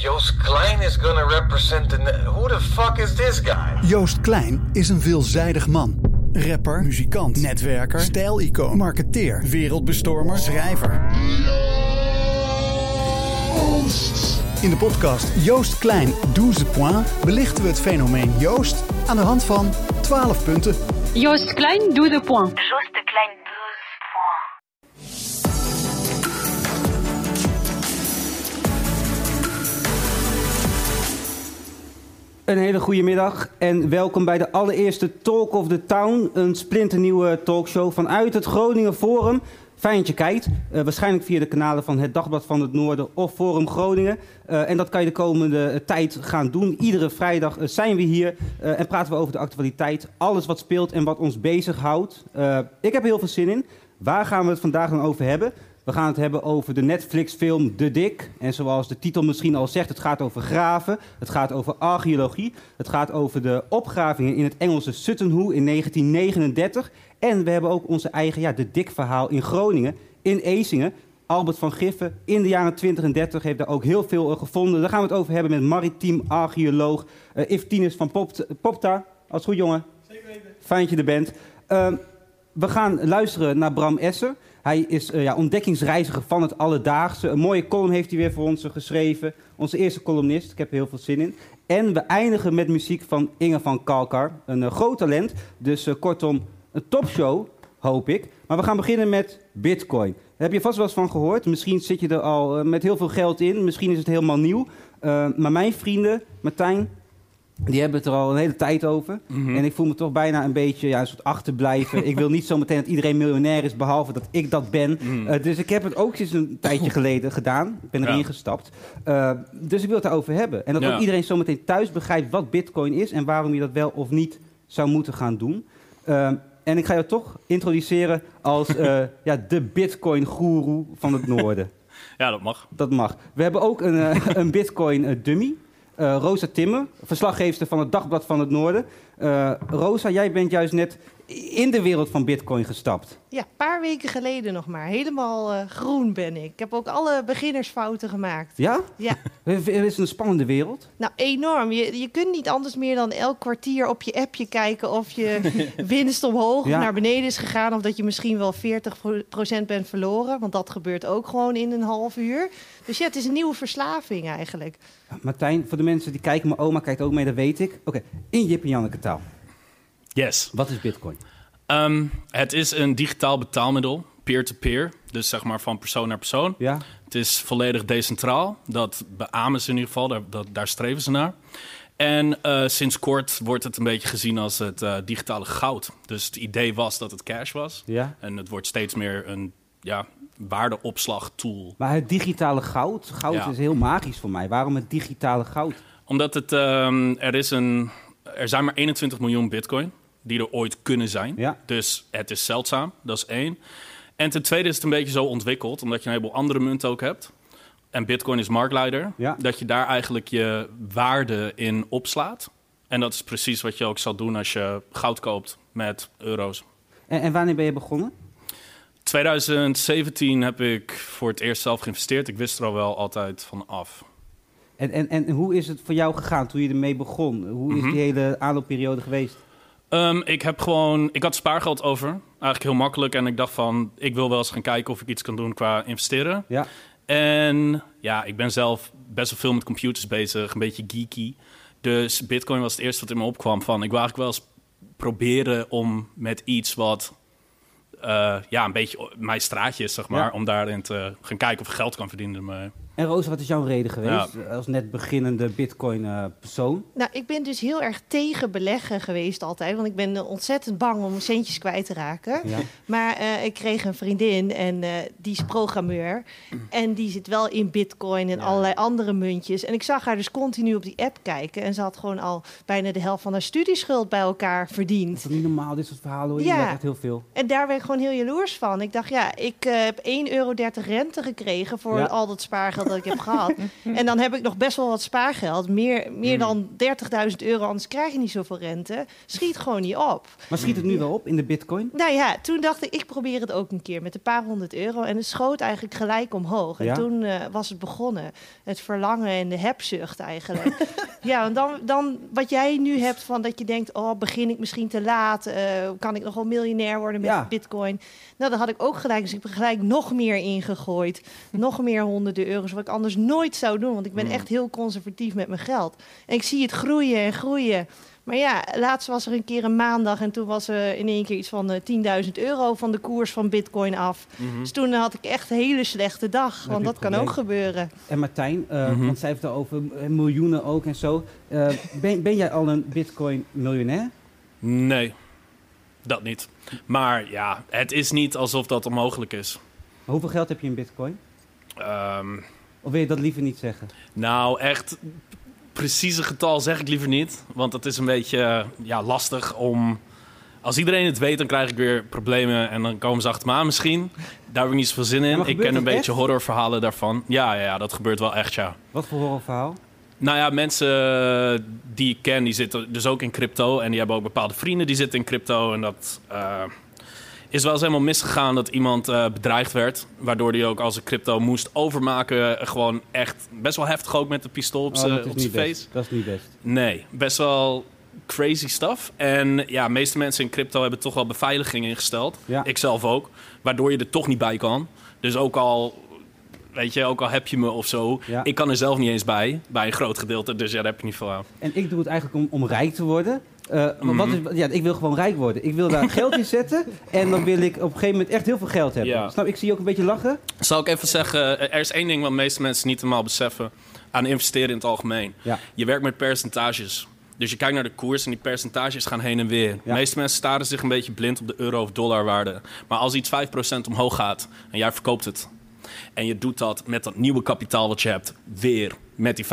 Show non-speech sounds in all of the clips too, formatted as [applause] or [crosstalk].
Joost Klein is gonna represent the. Who the fuck is this guy? Joost Klein is een veelzijdig man. Rapper, muzikant, netwerker, stijlicoon, marketeer, wereldbestormer, schrijver. In de podcast Joost Klein 12 points belichten we het fenomeen Joost aan de hand van 12 punten. Joost Klein, 12 points. Joost Klein Een hele goede middag en welkom bij de allereerste Talk of the Town. Een splinternieuwe talkshow vanuit het Groningen Forum. Fijn dat je kijkt. Eh, waarschijnlijk via de kanalen van het Dagblad van het Noorden of Forum Groningen. Eh, en dat kan je de komende eh, tijd gaan doen. Iedere vrijdag zijn we hier en praten we over de actualiteit. Alles wat speelt en wat ons bezighoudt. Ik heb heel veel zin in. Waar gaan we het vandaag dan over hebben? We gaan het hebben over de Netflix-film De Dik. En zoals de titel misschien al zegt, het gaat over graven. Het gaat over archeologie. Het gaat over de opgravingen in het Engelse Suttonhoo in 1939. En we hebben ook onze eigen ja, De Dik-verhaal in Groningen, in Ezingen. Albert van Giffen in de jaren 20 en 30 heeft daar ook heel veel eh, gevonden. Daar gaan we het over hebben met maritiem archeoloog uh, Iftinus van Popt Popta. Als goed, jongen. Zeker weten. Fijn dat je er bent. Uh, we gaan luisteren naar Bram Esser. Hij is uh, ja, ontdekkingsreiziger van het alledaagse. Een mooie column heeft hij weer voor ons geschreven. Onze eerste columnist. Ik heb er heel veel zin in. En we eindigen met muziek van Inge van Kalkar. Een uh, groot talent. Dus kortom, een topshow, hoop ik. Maar we gaan beginnen met Bitcoin. Daar heb je vast wel eens van gehoord. Misschien zit je er al met heel veel geld in. Misschien is het helemaal nieuw. maar mijn vrienden, Martijn, die hebben het er al een hele tijd over. Mm -hmm. En ik voel me toch bijna een beetje ja, een soort achterblijven. ik wil niet zo meteen dat iedereen miljonair is, behalve dat ik dat ben. Mm. Uh, dus ik heb het ook eens een tijdje geleden gedaan. Ik ben erin ja. gestapt. Uh, dus ik wil het daarover hebben. En dat ja. ook iedereen zo meteen thuis begrijpt wat bitcoin is... en waarom je dat wel of niet zou moeten gaan doen. Uh, en ik ga je toch introduceren als [laughs] ja, de bitcoin-goeroe van het noorden. Ja, dat mag. Dat mag. We hebben ook een, [laughs] een bitcoin-dummy... Uh, Rosa Timmer, verslaggeefster van het Dagblad van het Noorden. Uh, Rosa, jij bent juist net in de wereld van Bitcoin gestapt. Ja, een paar weken geleden nog maar. Helemaal uh, groen ben ik. Ik heb ook alle beginnersfouten gemaakt. Ja? Ja. [laughs] Het is een spannende wereld. Nou, enorm. Je, je kunt niet anders meer dan elk kwartier op je appje kijken of je [laughs] winst omhoog ja. of naar beneden is gegaan. Of dat je misschien wel 40% bent verloren. Want dat gebeurt ook gewoon in een half uur. Dus ja, het is een nieuwe verslaving eigenlijk. Martijn, voor de mensen die kijken, mijn oma kijkt ook mee, dat weet ik. Oké, okay. in Jip en Janneke taal. Yes. Wat is Bitcoin? Um, het is een digitaal betaalmiddel, peer-to-peer. -peer, dus zeg maar van persoon naar persoon. Ja. Het is volledig decentraal. Dat beamen ze in ieder geval, daar, dat, daar streven ze naar. En uh, sinds kort wordt het een beetje gezien als het uh, digitale goud. Dus het idee was dat het cash was. Ja. En het wordt steeds meer een ja, waardeopslagtool. Maar het digitale goud, goud ja. is heel magisch voor mij. Waarom het digitale goud? Omdat het, um, er, is een, er zijn maar 21 miljoen bitcoin die er ooit kunnen zijn. Ja. Dus het is zeldzaam, dat is één. En ten tweede is het een beetje zo ontwikkeld, omdat je een heleboel andere munten ook hebt. En bitcoin is marktleider. Ja. Dat je daar eigenlijk je waarde in opslaat. En dat is precies wat je ook zal doen als je goud koopt met euro's. En, en wanneer ben je begonnen? 2017 heb ik voor het eerst zelf geïnvesteerd. Ik wist er al wel altijd van af. En, en, en hoe is het voor jou gegaan toen je ermee begon? Hoe is Mhm. die hele aanloopperiode geweest? Um, ik heb gewoon, ik had spaargeld over. Eigenlijk heel makkelijk. En ik dacht van, ik wil wel eens gaan kijken of ik iets kan doen qua investeren. Ja. En ja, ik ben zelf best wel veel met computers bezig, een beetje geeky. Dus Bitcoin was het eerste wat in me opkwam van, ik wil eigenlijk wel eens proberen om met iets wat uh, ja, een beetje mijn straatje is, zeg maar, Ja. om daarin te gaan kijken of ik geld kan verdienen ermee. En Rosa, wat is jouw reden geweest als net beginnende Bitcoin-persoon? Nou, ik ben dus heel erg tegen beleggen geweest altijd. Want ik ben eh, ontzettend bang om centjes kwijt te raken. ja. Maar eh, ik kreeg een vriendin en eh, die is programmeur. En die zit wel in bitcoin en Ja. allerlei andere muntjes. En ik zag haar dus continu op die app kijken. En ze had gewoon al bijna de helft van haar studieschuld bij elkaar Dat verdiend. is toch niet normaal, dit soort verhalen hoor je Ja. echt heel veel. En daar werd ik gewoon heel jaloers van. Ik dacht, ja, ik eh, heb 1,30 euro rente gekregen voor Ja. al dat spaargeld dat ik heb gehad. [laughs] En dan heb ik nog best wel wat spaargeld. Meer, meer dan 30.000 euro, anders krijg je niet zoveel rente. Schiet gewoon niet op. Maar schiet het nu wel op in de bitcoin? Nou ja, toen dacht ik, ik probeer het ook een keer met een paar honderd euro. En het schoot eigenlijk gelijk omhoog. En Ja? toen eh, was het begonnen. Het verlangen en de hebzucht eigenlijk. [laughs] ja, en dan, dan wat jij nu hebt van dat je denkt... oh, begin ik misschien te laat? Eh, kan ik nog wel miljonair worden met Ja. bitcoin? Nou, dat had ik ook gelijk. Dus ik heb gelijk nog meer ingegooid. nog meer honderden euro's, wat ik anders nooit zou doen. Want ik ben Hmm. echt heel conservatief met mijn geld. En ik zie het groeien en groeien. Maar ja, laatst was er een keer een maandag en toen was er in één keer iets van eh, 10.000 euro van de koers van Bitcoin af. Dus toen had ik echt een hele slechte dag, want dat kan ook gebeuren. En Martijn, eh, Mhm. want zij heeft het over eh, miljoenen ook en zo. Eh, [laughs] ben, ben jij al een bitcoin miljonair? Nee, dat niet. Maar ja, het is niet alsof dat onmogelijk is. Hoeveel geld heb je in bitcoin? Ehm, Of wil je dat liever niet zeggen? nou, echt precieze getal zeg ik liever niet. Want dat is een beetje ja, lastig om... Als iedereen het weet, dan krijg ik weer problemen en dan komen ze achter me aan misschien. Daar heb ik niet zoveel zin in. ik ken een beetje echt? horrorverhalen daarvan. Ja, ja, ja, dat gebeurt wel echt, ja. Wat voor horrorverhaal? Nou ja, mensen eh, die ik ken, die zitten dus ook in crypto. En die hebben ook bepaalde vrienden die zitten in crypto. En dat eh, is wel eens helemaal misgegaan dat iemand eh, bedreigd werd. Waardoor hij ook als een crypto moest overmaken. Gewoon echt best wel heftig ook met de pistool op Oh, zijn face. best. Dat is niet best. Nee, best wel crazy stuff. En ja, de meeste mensen in crypto hebben toch wel beveiliging ingesteld. Ja. Ik zelf ook. Waardoor je er toch niet bij kan. Dus ook al, weet je, ook al heb je me of zo. Ja. Ik kan er zelf niet eens bij, bij een groot gedeelte. Dus ja, daar heb je niet veel aan. En ik doe het eigenlijk om, om rijk te worden. Eh, Mhm. wat is, ja, ik wil gewoon rijk worden. Ik wil daar [laughs] geld in zetten. En dan wil ik op een gegeven moment echt heel veel geld hebben. Ja. Snap, ik zie je ook een beetje lachen. Zal ik even zeggen, er is één ding wat de meeste mensen niet helemaal beseffen aan investeren in het algemeen. Ja. Je werkt met percentages. Dus je kijkt naar de koers en die percentages gaan heen en weer. De meeste mensen staren zich een beetje blind op de euro- of dollarwaarde. Maar als iets 5% omhoog gaat en jij verkoopt het... en je doet dat met dat nieuwe kapitaal wat je hebt... weer met die 5%...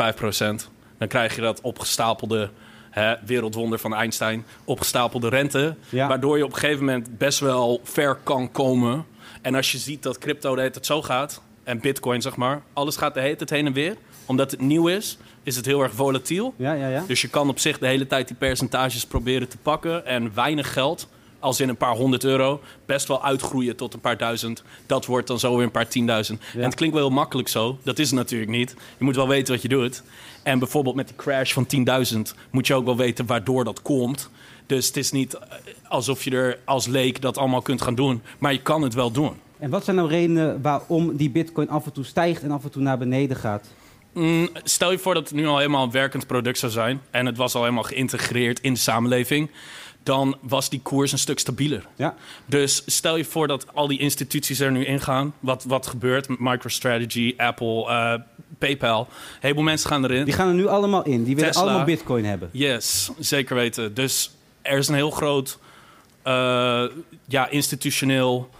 dan krijg je dat opgestapelde hè, wereldwonder van Einstein... opgestapelde rente... Ja. waardoor je op een gegeven moment best wel ver kan komen... En als je ziet dat crypto de tijd zo gaat, en bitcoin zeg maar, alles gaat de hele tijd heen en weer. Omdat het nieuw is, is het heel erg volatiel. Ja, ja, ja. Dus je kan op zich de hele tijd die percentages proberen te pakken. En weinig geld, als in een paar honderd euro, best wel uitgroeien tot een paar duizend. Dat wordt dan zo weer een paar tienduizend. En het klinkt wel heel makkelijk zo. Dat is het natuurlijk niet. Je moet wel weten wat je doet. En bijvoorbeeld met die crash van 10.000 moet je ook wel weten waardoor dat komt. Dus het is niet eh, alsof je er als leek dat allemaal kunt gaan doen. Maar je kan het wel doen. En wat zijn nou redenen waarom die bitcoin af en toe stijgt en af en toe naar beneden gaat? Mm, stel je voor dat het nu al helemaal een werkend product zou zijn. En het was al helemaal geïntegreerd in de samenleving. Dan was die koers een stuk stabieler. Ja. Dus stel je voor dat al die instituties er nu ingaan. Wat, wat gebeurt met MicroStrategy, Apple, eh, PayPal. Een heleboel mensen gaan erin. Die gaan er nu allemaal in. Die willen Tesla. allemaal bitcoin hebben. Yes, zeker weten. Dus er is een heel groot eh, ja, institutioneel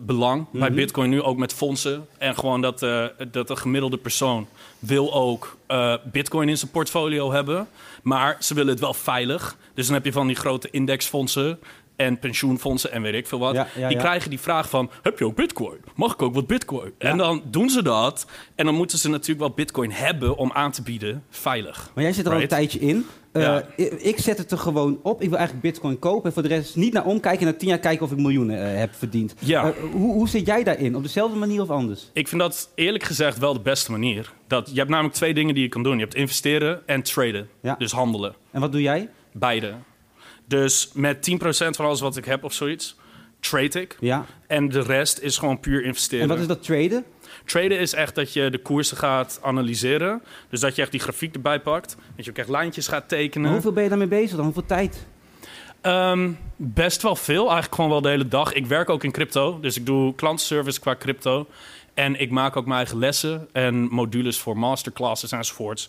belang bij Mhm. Bitcoin nu, ook met fondsen. En gewoon dat, eh, dat de gemiddelde persoon wil ook eh, Bitcoin in zijn portfolio hebben. Maar ze willen het wel veilig. Dus dan heb je van die grote indexfondsen en pensioenfondsen en weet ik veel wat. Ja, ja, die ja. krijgen die vraag van, heb je ook Bitcoin? Mag ik ook wat Bitcoin? En dan doen ze dat. En dan moeten ze natuurlijk wel Bitcoin hebben om aan te bieden veilig. Maar jij zit er al een tijdje in. Eh, ik, ik zet het er gewoon op. Ik wil eigenlijk bitcoin kopen. En voor de rest niet naar omkijken. En na tien jaar kijken of ik miljoenen eh, heb verdiend. Ja. Eh, hoe, hoe zit jij daarin? Op dezelfde manier of anders? Ik vind dat eerlijk gezegd wel de beste manier. Dat, je hebt namelijk twee dingen die je kan doen. Je hebt investeren en traden. Ja. Dus handelen. En wat doe jij? Beide. Dus met 10% van alles wat ik heb of zoiets, trade ik. Ja. En de rest is gewoon puur investeren. En wat is dat traden? Traden is echt dat je de koersen gaat analyseren. Dus dat je echt die grafiek erbij pakt. Dat je ook echt lijntjes gaat tekenen. Maar hoeveel ben je daarmee bezig dan? Hoeveel tijd? Ehm, best wel veel, eigenlijk gewoon wel de hele dag. Ik werk ook in crypto, dus ik doe klantenservice qua crypto. En ik maak ook mijn eigen lessen en modules voor masterclasses enzovoorts.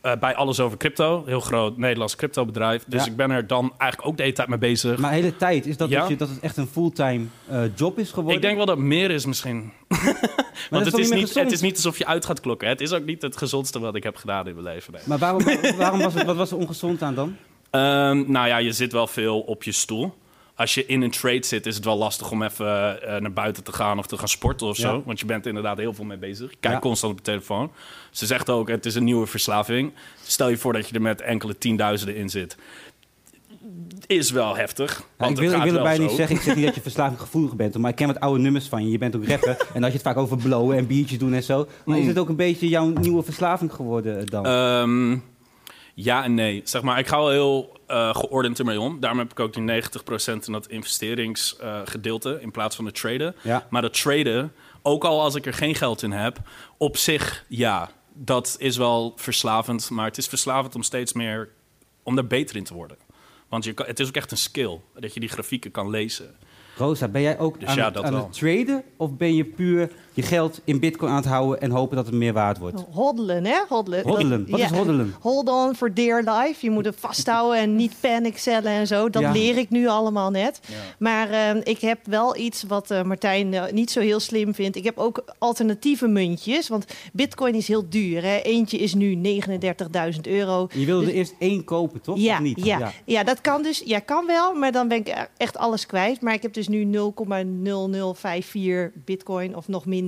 Eh, bij alles over crypto, heel groot Nederlands cryptobedrijf. Dus Ja. ik ben er dan eigenlijk ook de hele tijd mee bezig. Maar de hele tijd, is dat, Ja. dat, je, dat het echt een fulltime eh, job is geworden? ik denk wel dat het meer is misschien. [laughs] Want het is, niet gezond? het is niet alsof je uit gaat klokken. Het is ook niet het gezondste wat ik heb gedaan in mijn leven. nee. Maar waarom, waarom was het, wat was er ongezond aan dan? [laughs] Ehm, nou ja, je zit wel veel op je stoel. als je in een trade zit, is het wel lastig om even eh, naar buiten te gaan of te gaan sporten of zo. Want je bent er inderdaad heel veel mee bezig. Kijkt Ja. constant op je telefoon. Ze zegt ook, het is een nieuwe verslaving. Stel je voor dat je er met enkele tienduizenden in zit. Is wel heftig. Ik wil, ik wil erbij niet zeggen, ik zeg niet dat je verslavinggevoelig bent, maar ik ken wat oude nummers van je. Je bent ook rapper [laughs] en had je het vaak over blowen en biertjes doen en zo. Maar is het ook een beetje jouw nieuwe verslaving geworden eh, dan? Ehm, ja en nee. Zeg maar, ik ga wel heel eh, geordend ermee om. Daarom heb ik ook die 90% in dat investeringsgedeelte in plaats van het traden. Ja. Maar dat traden, ook al als ik er geen geld in heb, op zich ja, dat is wel verslavend. Maar het is verslavend om steeds meer, om daar beter in te worden. Want je kan, het is ook echt een skill, dat je die grafieken kan lezen. Rosa, ben jij ook Dus aan, ja, het, aan het traden of ben je puur je geld in bitcoin aan het houden en hopen dat het meer waard wordt? Hoddelen, hè? Hoddelen. Hoddelen. Wat is hoddelen? Hold on for dear life. Je moet het vasthouden en niet panic cellen en zo. Dat Ja. leer ik nu allemaal net. Maar eh, ik heb wel iets wat eh, Martijn eh, niet zo heel slim vindt. Ik heb ook alternatieve muntjes. Want bitcoin is heel duur. Hè? Eentje is nu 39.000 euro. Je wilde Dus- er eerst één kopen, toch? Ja, Of niet? ja, ja. dat kan dus. Ja, kan wel, maar dan ben ik e- echt alles kwijt. Maar ik heb dus nu 0,0054 bitcoin of nog minder.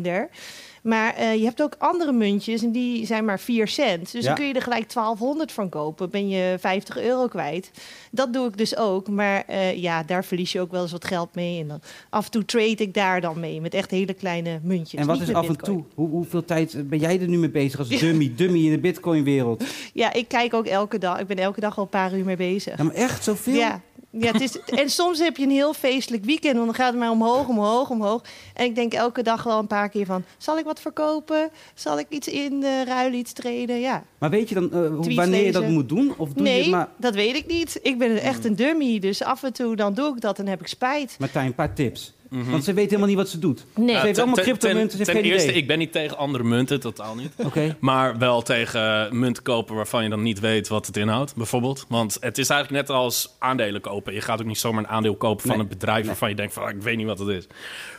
Maar eh, je hebt ook andere muntjes en die zijn maar 4 cent. Dus Ja. dan kun je er gelijk 1200 van kopen. Ben je 50 euro kwijt. Dat doe ik dus ook. Maar eh, ja, daar verlies je ook wel eens wat geld mee. En dan af en toe trade ik daar dan mee met echt hele kleine muntjes. En wat niet is af en Bitcoin. toe? Hoe, hoeveel tijd ben jij er nu mee bezig als dummy, [laughs] dummy in de bitcoin-wereld? Ja, ik kijk ook elke dag. Ik ben elke dag al een paar uur mee bezig. Ja, maar echt zoveel? Ja. Ja, het is, en soms heb je een heel feestelijk weekend, want dan gaat het maar omhoog, omhoog, omhoog. En ik denk elke dag wel een paar keer van, zal ik wat verkopen? Zal ik iets in de ruilen, iets treden? Ja. Maar weet je dan eh, hoe- wanneer je dat moet doen? Of doe je nee, het maar... dat weet ik niet. Ik ben echt een dummy, dus af en toe dan doe ik dat en heb ik spijt. Martijn, een paar tips. Want ze weet helemaal niet wat ze doet. Nee. Ze Ja, heeft ten- allemaal ten- cryptomunten, ze Ten, heeft ten geen eerste, idee. ik ben niet tegen andere munten, totaal niet. Oké. Maar wel tegen munten kopen waarvan je dan niet weet wat het inhoudt, bijvoorbeeld. Want het is eigenlijk net als aandelen kopen. Je gaat ook niet zomaar een aandeel kopen van Nee. een bedrijf waarvan je denkt van, ah, ik weet niet wat het is.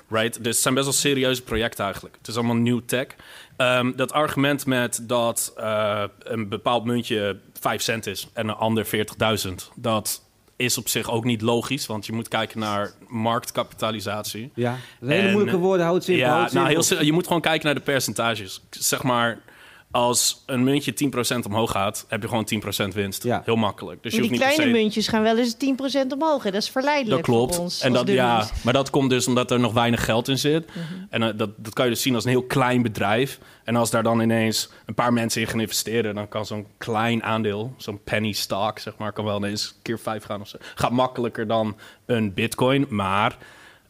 Right? Dus het zijn best wel serieuze projecten eigenlijk. Het is allemaal nieuw tech. Ehm, dat argument met dat eh, een bepaald muntje 5 cent is en een ander 40.000, dat is op zich ook niet logisch. Want je moet kijken naar marktkapitalisatie. Ja, hele En- moeilijke woorden. Houd het simpel. Ja, nou, heel, je moet gewoon kijken naar de percentages. Zeg maar, als een muntje 10% omhoog gaat, heb je gewoon 10% winst. Ja. Heel makkelijk. Dus je Maar hoeft die niet kleine se... muntjes gaan wel eens 10% omhoog. Hè? Dat is verleidelijk Dat klopt. voor ons en dat, ja, maar dat komt dus omdat er nog weinig geld in zit. Mhm. En eh, dat, dat kan je dus zien als een heel klein bedrijf. En als daar dan ineens een paar mensen in gaan investeren, dan kan zo'n klein aandeel, zo'n penny stock, zeg maar, kan wel ineens keer vijf gaan of zo. Gaat makkelijker dan een bitcoin. Maar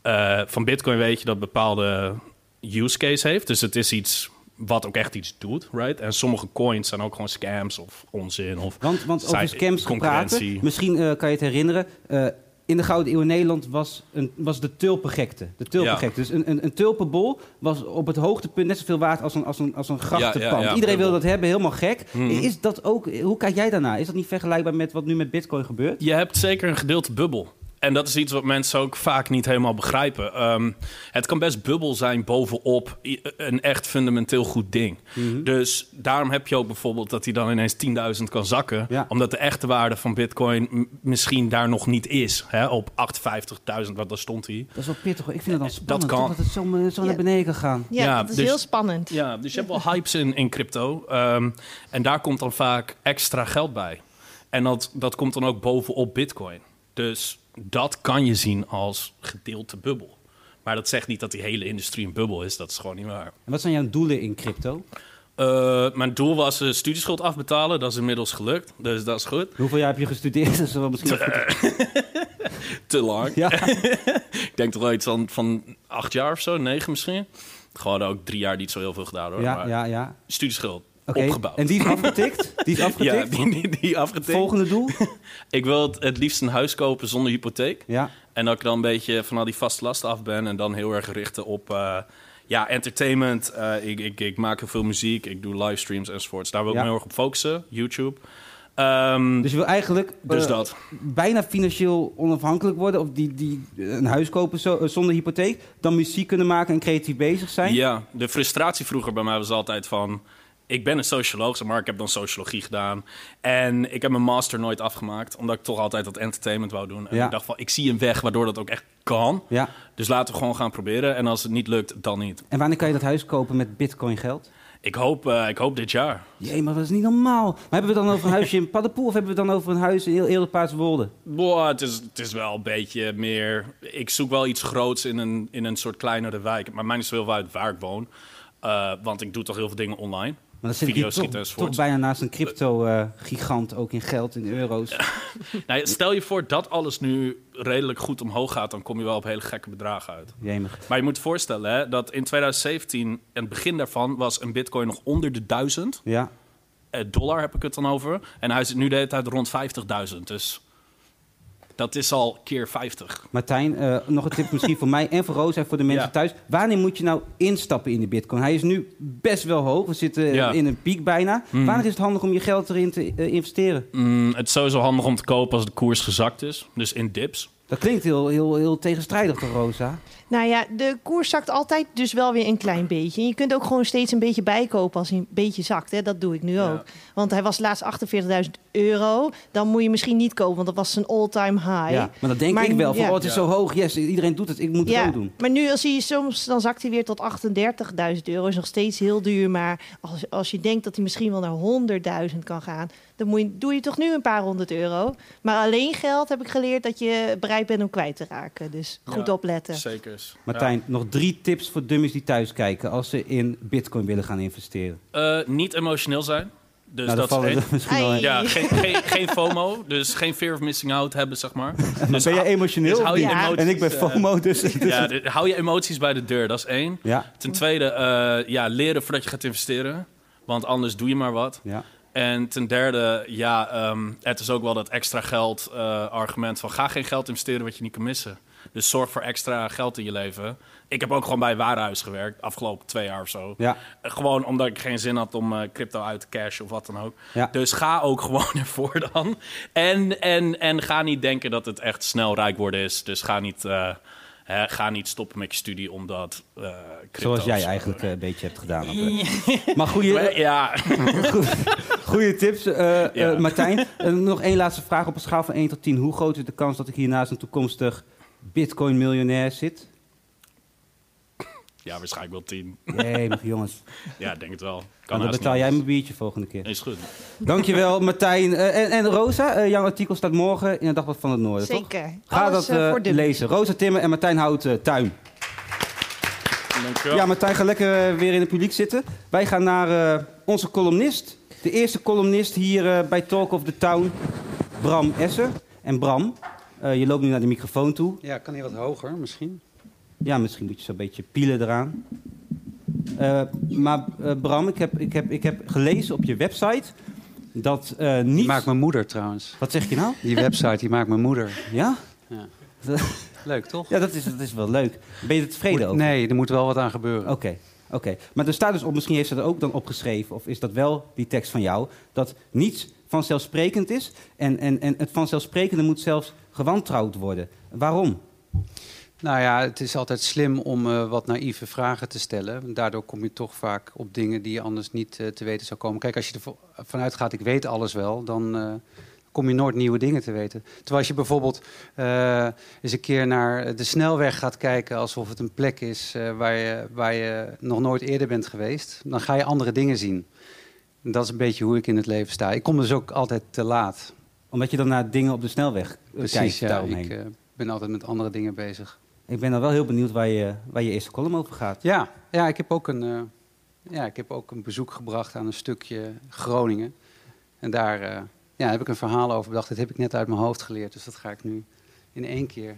eh, van bitcoin weet je dat bepaalde use case heeft. Dus het is iets wat ook echt iets doet, right? En sommige coins zijn ook gewoon scams of onzin. Of Want, want over scams concurrentie. gepraten, misschien eh, kan je het herinneren. eh, in de Gouden Eeuw in Nederland was, een, was de tulpengekte. De tulpengekte. Dus een, een, een tulpenbol was op het hoogtepunt net zoveel waard als een, als een, als een grachtenpand. ja, Iedereen wil dat hebben, helemaal gek. Mhm. Is dat ook, hoe kijk jij daarnaar? Is dat niet vergelijkbaar met wat nu met bitcoin gebeurt? Je hebt zeker een gedeelte bubbel. En dat is iets wat mensen ook vaak niet helemaal begrijpen. Ehm, het kan best bubbel zijn bovenop een echt fundamenteel goed ding. Mhm. Dus daarom heb je ook bijvoorbeeld dat hij dan ineens 10.000 kan zakken. Ja. Omdat de echte waarde van bitcoin misschien daar nog niet is. Hè? Op 58.000, wat daar stond hij. Dat is wel pittig. hoor. Ik vind het dan spannend kan. dat het zo, eh, zo Ja. naar beneden kan gaan. Ja, Ja, dat is dus- heel spannend. Ja, dus je hebt wel hypes in, in crypto. Ehm, en daar komt dan vaak extra geld bij. En dat, dat komt dan ook bovenop bitcoin. Dus dat kan je zien als gedeelte bubbel. Maar dat zegt niet dat die hele industrie een bubbel is. Dat is gewoon niet waar. En wat zijn jouw doelen in crypto? Eh, mijn doel was uh, studieschuld afbetalen. Dat is inmiddels gelukt. Dus dat is goed. Hoeveel jaar heb je gestudeerd? [laughs] Dat is wel misschien. [laughs] Te lang. Ja. [laughs] Ik denk toch wel iets van, van acht jaar of zo. Negen misschien. Gewoon ook drie jaar niet zo heel veel gedaan hoor. Ja, maar ja, ja. studieschuld Opgebouwd. En die is afgetikt? Die is [laughs] ja, afgetikt? die, die, die afgetikt. Volgende doel? [laughs] Ik wil het, het liefst een huis kopen zonder hypotheek. Ja. En dat ik dan een beetje van al die vaste lasten af ben. En dan heel erg richten op eh, ja, entertainment. Eh, ik, ik, ik maak heel veel muziek. Ik doe livestreams enzovoorts. Daar wil ik Ja. me heel erg op focussen. YouTube. Ehm, Dus je wil eigenlijk dus eh, dat. bijna financieel onafhankelijk worden... of die, die een huis kopen zo- zonder hypotheek... dan muziek kunnen maken en creatief bezig zijn? Ja, de frustratie vroeger bij mij was altijd van... ik ben een socioloog, maar. Ik heb dan sociologie gedaan. En ik heb mijn master nooit afgemaakt, omdat ik toch altijd dat entertainment wou doen. En Ja. ik dacht van, ik zie een weg waardoor dat ook echt kan. Ja. Dus laten we gewoon gaan proberen. En als het niet lukt, dan niet. En wanneer kan je dat huis kopen met bitcoin geld? Ik hoop, eh, ik hoop dit jaar. Jee, maar dat is niet normaal. Maar hebben we het dan over een huisje in Paddenpoel of hebben we het dan over een huis in heel Eerderpaatswolde? Boah, het, is, het is wel een beetje meer... Ik zoek wel iets groots in een, in een soort kleinere wijk. Maar mij is wel uit waar ik woon. Eh, want ik doe toch heel veel dingen online. Maar dat zit schieten toch, bijna naast een crypto-gigant, ook in geld, in euro's. [laughs] Nou, stel je voor dat alles nu redelijk goed omhoog gaat... dan kom je wel op hele gekke bedragen uit. Jemig. Maar je moet je voorstellen hè, dat in 2017... en het begin daarvan was een bitcoin nog onder de 1000 Ja. eh, dollar heb ik het dan over. En hij zit nu de hele tijd rond 50.000. Dus dat is al keer 50. Martijn, eh, nog een tip misschien voor mij en voor Roos en voor de mensen Ja. thuis. Wanneer moet je nou instappen in de bitcoin? Hij is nu best wel hoog. We zitten Ja. in een piek bijna. Wanneer is het handig om je geld erin te eh, investeren? Mm, het is sowieso handig om te kopen als de koers gezakt is. Dus in dips. Dat klinkt heel, heel, heel tegenstrijdig toch, Rosa? Nou ja, de koers zakt altijd dus wel weer een klein beetje. En je kunt ook gewoon steeds een beetje bijkopen als hij een beetje zakt. Hè? Dat doe ik nu Ja. ook. Want hij was laatst 48.000 euro. Dan moet je misschien niet kopen, want dat was zijn all-time high. Ja, maar dat denk Maar ik wel. Van, ja. oh, het is zo hoog. Yes, iedereen doet het. Ik moet het ook doen. maar nu als hij soms, dan zakt hij weer tot 38.000 euro. Is nog steeds heel duur. Maar als, als je denkt dat hij misschien wel naar 100.000 kan gaan, dan moet je, doe je toch nu een paar honderd euro. Maar alleen geld heb ik geleerd dat je bereid bent om kwijt te raken. Dus goed Ja, opletten. Zeker. Martijn, nog drie tips voor dummies die thuis kijken als ze in bitcoin willen gaan investeren. Eh, niet emotioneel zijn. Dus nou, dat is in. Ja, geen, geen, geen FOMO. Dus geen fear of missing out hebben, zeg maar. [laughs] Dus ben jij emotioneel? dus hou je emoties, en ik ben eh, FOMO, dus... [laughs] dus- Ja, de- hou je emoties bij de deur, dat is één. ja. Ten tweede, eh, ja, leren voordat je gaat investeren. Want anders doe je maar wat. ja. En ten derde, ja, ehm, het is ook wel dat extra geld eh, argument van ga geen geld investeren wat je niet kan missen. Dus zorg voor extra geld in je leven. Ik heb ook gewoon bij warenhuis gewerkt, afgelopen twee jaar of zo. Ja. Gewoon omdat ik geen zin had om eh, crypto uit te cashen of wat dan ook. Ja. Dus ga ook [laughs] gewoon ervoor dan. En, en, en ga niet denken dat het echt snel rijk worden is. Dus ga niet, eh, hè, ga niet stoppen met je studie omdat eh crypto Zoals jij eigenlijk een beetje hebt gedaan. [laughs] Maar goede, Ja, [laughs] goede tips, Ja. Martijn. Nog één laatste vraag op een schaal van 1 tot 10. Hoe groot is de kans dat ik hier naast een toekomstig bitcoin-miljonair zit? ja, waarschijnlijk wel tien. Jee, maar jongens. [laughs] Ja, ik denk het wel. Kan dan betaal jij mijn biertje volgende keer. Is goed. Dankjewel, [laughs] Martijn. Eh, en, en Rosa, eh, jouw artikel staat morgen in het Dagblad van het Noorden, toch? Zeker. Ga Alles, dat eh, voor lezen. Rosa Timmer en Martijn Hout Tuin. Dankjewel. Ja, Martijn, ga lekker weer in het publiek zitten. Wij gaan naar eh, onze columnist. De eerste columnist hier bij Talk of the Town, Bram Esser. En Bram, eh, je loopt nu naar de microfoon toe. Ja, kan hij wat hoger misschien? Ja, misschien moet je zo'n beetje pielen eraan. Eh, maar eh, Bram, ik heb, ik, heb, ik heb gelezen op je website dat Die niet... maakt mijn moeder trouwens. Wat zeg je nou? Die website die maakt mijn moeder. Ja? Ja. [laughs] Dat- Leuk toch? Ja, dat is, dat is wel leuk. Ben je er tevreden over? Nee, er moet wel wat aan gebeuren. Oké, oké. Maar er staat dus op, misschien heeft ze er ook dan opgeschreven, of is dat wel die tekst van jou, dat niets vanzelfsprekend is en, en, en het vanzelfsprekende moet zelfs gewantrouwd worden. Waarom? Nou ja, het is altijd slim om eh, wat naïeve vragen te stellen. Daardoor kom je toch vaak op dingen die je anders niet eh, te weten zou komen. Kijk, als je ervan uitgaat, ik weet alles wel, dan eh, kom je nooit nieuwe dingen te weten. Terwijl als je bijvoorbeeld eens een keer naar de snelweg gaat kijken... alsof het een plek is waar, je, waar je nog nooit eerder bent geweest... dan ga je andere dingen zien. En dat is een beetje hoe ik in het leven sta. Ik kom dus ook altijd te laat. Omdat je dan naar dingen op de snelweg eh, kijkt Precies, ja. daaromheen. Ik eh, ben altijd met andere dingen bezig. Ik ben dan wel heel benieuwd waar je, waar je eerste column over gaat. Ja, ja, ik heb ook een, eh, ja, ik heb ook een bezoek gebracht aan een stukje Groningen. En daar ja, heb ik een verhaal over bedacht. Dat heb ik net uit mijn hoofd geleerd. Dus dat ga ik nu in één keer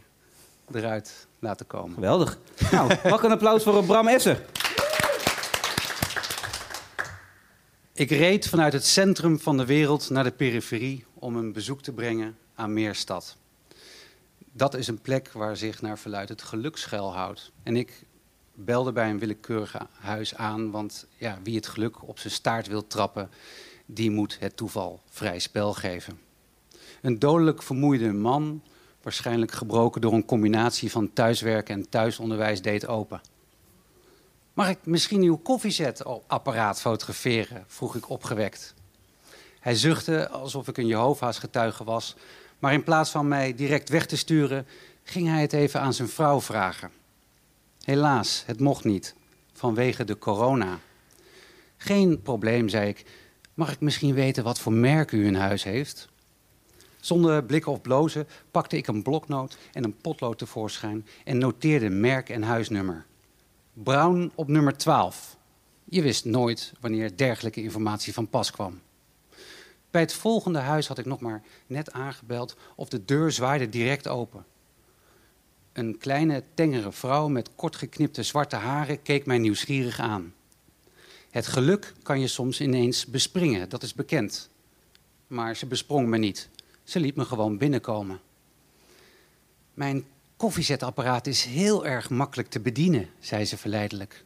eruit laten komen. Geweldig. nou, [laughs] mag een applaus voor Bram Esser. Ik reed vanuit het centrum van de wereld naar de periferie om een bezoek te brengen aan Meerstad. Dat is een plek waar zich naar verluidt het geluk schuilhoudt. En ik belde bij een willekeurig huis aan, want ja, wie het geluk op zijn staart wil trappen, die moet het toeval vrij spel geven. Een dodelijk vermoeide man, waarschijnlijk gebroken door een combinatie van thuiswerken en thuisonderwijs, deed open. Mag ik misschien uw koffiezetapparaat fotograferen? vroeg ik opgewekt. Hij zuchtte alsof ik een Jehovah's getuige was, maar in plaats van mij direct weg te sturen, ging hij het even aan zijn vrouw vragen. Helaas, het mocht niet, vanwege de corona. Geen probleem, zei ik. Mag ik misschien weten wat voor merk u in huis heeft? Zonder blikken of blozen pakte ik een bloknoot en een potlood tevoorschijn en noteerde merk en huisnummer. Brown op nummer 12. Je wist nooit wanneer dergelijke informatie van pas kwam. Bij het volgende huis had ik nog maar net aangebeld of de deur zwaaide direct open. Een kleine, tengere vrouw met kort geknipte zwarte haren keek mij nieuwsgierig aan. Het geluk kan je soms ineens bespringen, dat is bekend. Maar ze besprong me niet. Ze liet me gewoon binnenkomen. Mijn koffiezetapparaat is heel erg makkelijk te bedienen, zei ze verleidelijk.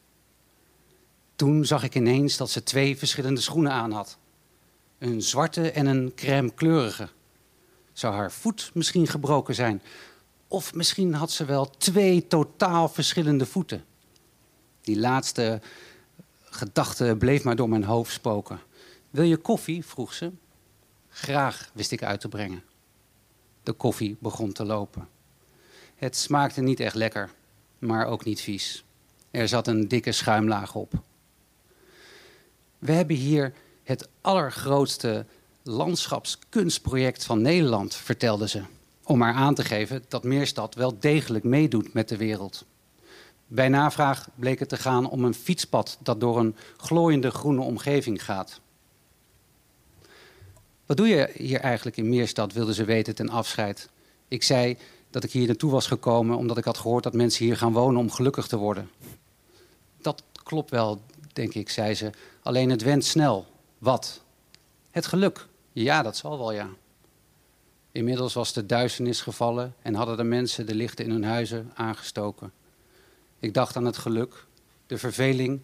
Toen zag ik ineens dat ze twee verschillende schoenen aan had. Een zwarte en een crème kleurige. Zou haar voet misschien gebroken zijn? Of misschien had ze wel twee totaal verschillende voeten. Die laatste gedachte bleef maar door mijn hoofd spoken. Wil je koffie? vroeg ze. Graag wist ik uit te brengen. De koffie begon te lopen. Het smaakte niet echt lekker, maar ook niet vies. Er zat een dikke schuimlaag op. We hebben hier het allergrootste landschapskunstproject van Nederland, vertelde ze. Om maar aan te geven dat Meerstad wel degelijk meedoet met de wereld. Bij navraag bleek het te gaan om een fietspad dat door een glooiende groene omgeving gaat. Wat doe je hier eigenlijk in Meerstad, wilde ze weten ten afscheid. Ik zei dat ik hier naartoe was gekomen omdat ik had gehoord dat mensen hier gaan wonen om gelukkig te worden. Dat klopt wel, denk ik, zei ze. Alleen het went snel. Wat? Het geluk. Ja, dat zal wel, ja. Inmiddels was de duisternis gevallen en hadden de mensen de lichten in hun huizen aangestoken. Ik dacht aan het geluk, de verveling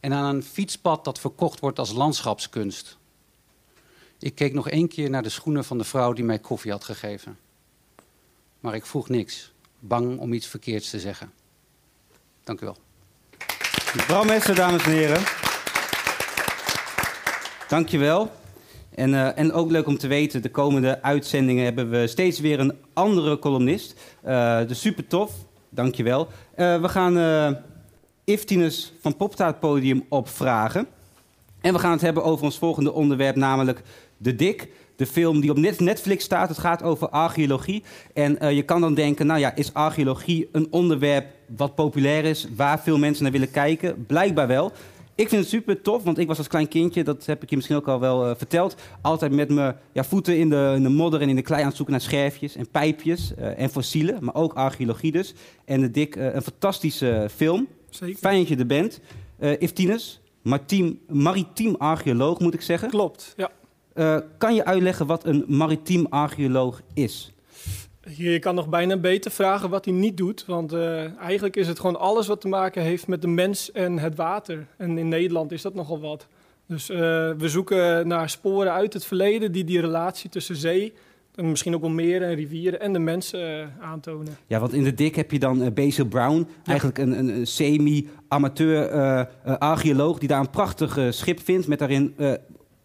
en aan een fietspad dat verkocht wordt als landschapskunst. Ik keek nog één keer naar de schoenen van de vrouw die mij koffie had gegeven. Maar ik vroeg niks, bang om iets verkeerds te zeggen. Dank u wel. Bram dames en heren. Dankjewel. En, uh, en ook leuk om te weten, de komende uitzendingen hebben we steeds weer een andere columnist. Uh, dus super tof, dankjewel. Uh, we gaan Iftines van Poptaart Podium opvragen. En we gaan het hebben over ons volgende onderwerp, namelijk De Dik. De film die op Netflix staat. Het gaat over archeologie. En uh, je kan dan denken, nou ja, is archeologie een onderwerp wat populair is, waar veel mensen naar willen kijken? Blijkbaar wel. Ik vind het super tof, want ik was als klein kindje, dat heb ik je misschien ook al wel uh, verteld, altijd met mijn ja, voeten in de, in de modder en in de klei aan het zoeken naar scherfjes en pijpjes uh, en fossielen, maar ook archeologie dus. En de Dik, een fantastische film. Zeker. Fijn dat je er bent. Iftinus, maritiem, maritiem archeoloog moet ik zeggen. Klopt, ja. Uh, kan je uitleggen wat een maritiem archeoloog is? Je kan nog bijna beter vragen wat hij niet doet. Want uh, eigenlijk is het gewoon alles wat te maken heeft met de mens en het water. En in Nederland is dat nogal wat. Dus uh, we zoeken naar sporen uit het verleden die die relatie tussen zee, en misschien ook wel meren en rivieren en de mensen aantonen. Ja, want in de dik heb je dan Basil Brown, eigenlijk een, een, een semi-amateur archeoloog die daar een prachtig schip vindt met daarin